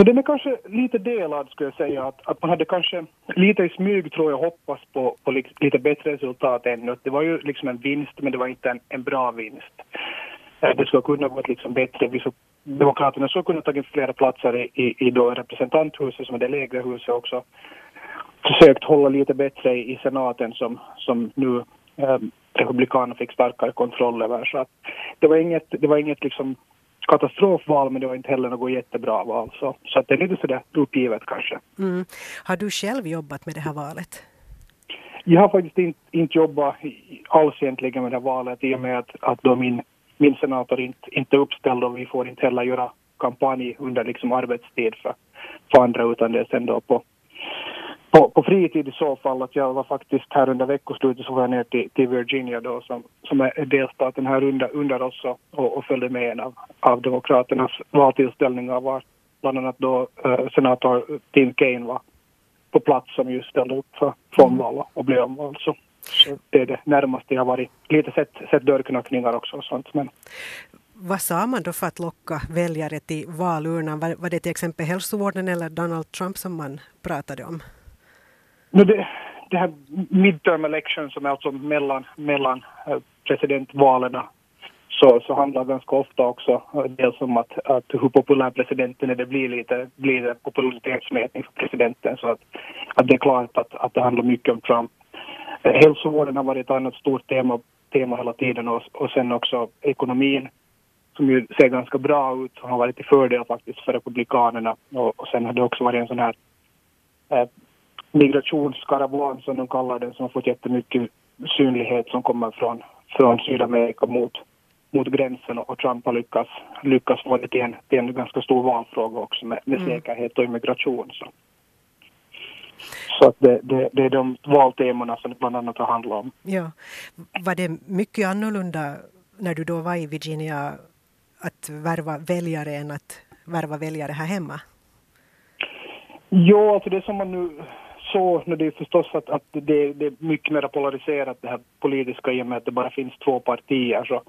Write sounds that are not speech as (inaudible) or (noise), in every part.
No, den är kanske lite delad skulle jag säga. Att, att man hade kanske lite i smyg tror jag hoppats på, på lite bättre resultat ännu. Det var ju liksom en vinst men det var inte en, en bra vinst. Eh, det skulle kunna gått liksom bättre. Vi så, Demokraterna skulle kunna tagit flera platser i, i, i då representanthuset som är det lägre huset också. Försökt hålla lite bättre i, i senaten som, som nu eh, Republikanerna fick starkare kontroll över. Så att det var inget, det var inget liksom katastrofval men det var inte heller något jättebra val. Så, så att det är lite sådär uppgivet kanske. Mm. Har du själv jobbat med det här valet? Jag har faktiskt inte, inte jobbat alls egentligen med det här valet i och med att, att då min, min senator inte, inte uppställd och vi får inte heller göra kampanj under liksom arbetstid för, för andra utan det är sen då på, på, på fritid i så fall. Att jag var faktiskt här under veckoslutet så var jag ner till, till Virginia då som, som är delstaten här under, under oss och, och följde med en av, av Demokraternas valtillställningar var bland annat då uh, senator Tim Kaine var på plats som just ställde upp för omval och blev omvald. Så, så det är det närmaste jag varit. Lite sett, sett dörrknackningar också och sånt. Men. Vad sa man då för att locka väljare till valurnan? Var, var det till exempel hälsovården eller Donald Trump som man pratade om? No, det, det här midterm election som är alltså mellan, mellan eh, presidentvalen så, så handlar ganska ofta också eh, dels om att, att hur populär presidenten är. Det blir lite blir det popularitetsmätning för presidenten så att, att det är klart att, att det handlar mycket om Trump. Eh, hälsovården har varit ett annat stort tema, tema hela tiden och, och sen också ekonomin som ju ser ganska bra ut och har varit till fördel faktiskt för republikanerna och, och sen har det också varit en sån här eh, migrationskaravan som de kallar den som har fått jättemycket synlighet som kommer från, från Sydamerika mot, mot gränsen och Trump har lyckats, lyckats få det till en, till en ganska stor valfråga också med, med mm. säkerhet och immigration. Så, så att det, det, det är de valtemana som det bland annat har handlat om. Ja. Var det mycket annorlunda när du då var i Virginia att värva väljare än att värva väljare här hemma? Ja, alltså det som man nu så, det är förstås att, att det, det, är mycket mer polariserat det här politiska i och med att det bara finns två partier. Så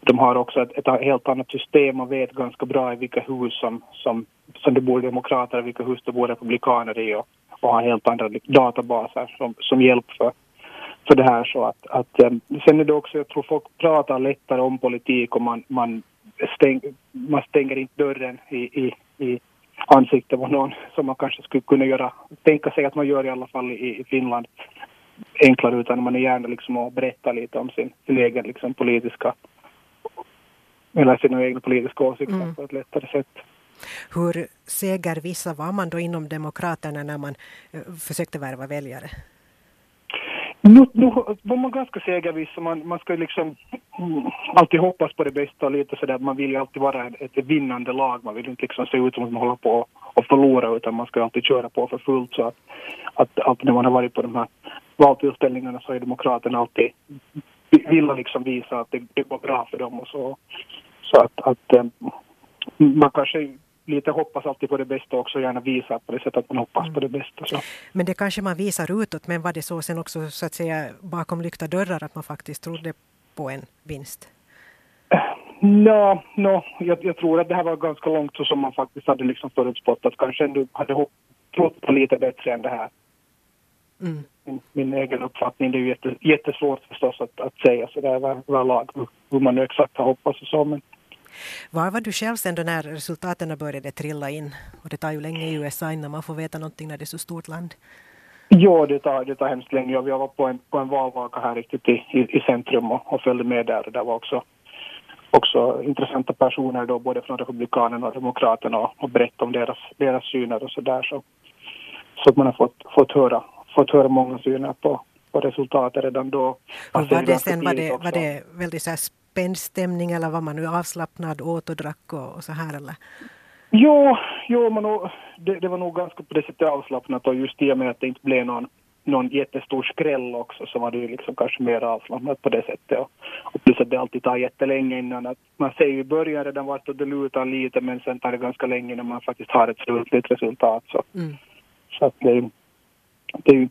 de har också ett, ett helt annat system och vet ganska bra i vilka hus som, som, som det bor demokrater och vilka hus det bor republikaner i och, och har helt andra databaser som, som hjälp för, för det här. Så att, att, eh, sen är det också, jag tror folk pratar lättare om politik och man, man, stäng, man stänger inte dörren i, i, i ansikte på någon som man kanske skulle kunna göra, tänka sig att man gör i alla fall i, i Finland enklare utan man är gärna liksom att berätta lite om sin, sin egen liksom politiska eller sina egna politiska åsikter mm. på ett lättare sätt. Hur segervissa var man då inom Demokraterna när man eh, försökte värva väljare? Nu, nu var man ganska segerviss man, man ska liksom mm, alltid hoppas på det bästa och lite sådär, man vill ju alltid vara ett, vinnande lag, man vill inte liksom se ut som att man håller på att förlora utan man ska alltid köra på för fullt. Så att, att att när man har varit på de här valtillställningarna så har Demokraterna alltid vill liksom visa att det, det går bra för dem och så. Så att, att eh, man kanske lite hoppas alltid på det bästa också, gärna visa på det sättet att man hoppas mm. på det bästa. Så. Men det kanske man visar utåt, men var det så sen också så att säga bakom lyckta dörrar att man faktiskt trodde på en vinst? No, no, jag, jag tror att det här var ganska långt så som man faktiskt hade liksom förutspått att kanske ändå hade hopp, trott på lite bättre än det här. Mm. Min, min, egen uppfattning, det är ju jätte, jättesvårt förstås att, att säga sådär överlag hur, hur man nu exakt har hoppats och så men var var du själv sen då när resultaten började trilla in? Och det tar ju länge i USA innan man får veta någonting när det är så stort land. Ja, det tar, det tar hemskt länge. Jag var på en, på en valvaka här riktigt i, i, i centrum och, och följde med där. Det var också, också intressanta personer då, både från Republikanerna och Demokraterna och, och berättade om deras, deras syner och så där. Så, så att man har fått, fått, höra, fått höra många syner på, på resultatet redan då. Och var det sen, var det, var det väldigt så spänd stämning eller var man nu avslappnad, åt och drack och, och så här eller? Jo, jo men nog, det, det, var nog ganska på det sättet avslappnat och just i och med att det inte blev någon, någon jättestor skräll också så var det ju liksom kanske mer avslappnat på det sättet. Och, och plus att det alltid tar jättelänge innan att man ser ju i början redan vart det lutar lite men sen tar det ganska länge innan man faktiskt har ett slutligt resultat. Så, mm. så att det, det är ju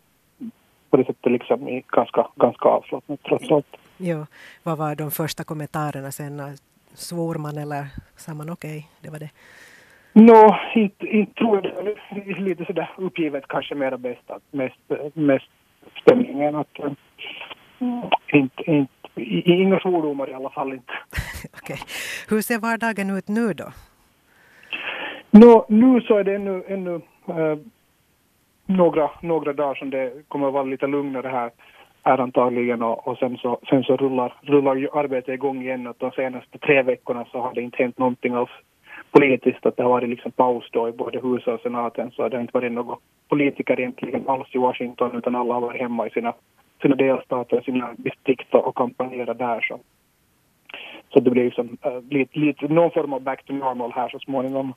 på det sättet liksom ganska, ganska avslappnat trots allt. Ja, vad var de första kommentarerna sen? Svor man eller sa man okej, okay, det var det? Nå, inte, inte tror jag det. Lite sådär uppgivet kanske mera bäst. Att mest, mest stämningen att äh, inte, inte, inga svordomar i alla fall inte. (laughs) Okej. Hur ser vardagen ut nu då? Nå, nu så är det ännu, ännu äh, några, några dagar som det kommer att vara lite lugnare här, här antagligen och, och sen så, sen så rullar, rullar ju arbetet igång igen och de senaste tre veckorna så har det inte hänt någonting alls politiskt att det har varit liksom paus då i både huset och senaten så det har inte varit några politiker egentligen alls i Washington utan alla har varit hemma i sina, sina delstater, sina distrikt och kampanjerat där så. Så det blir liksom uh, lite, lite, någon form av back to normal här så småningom.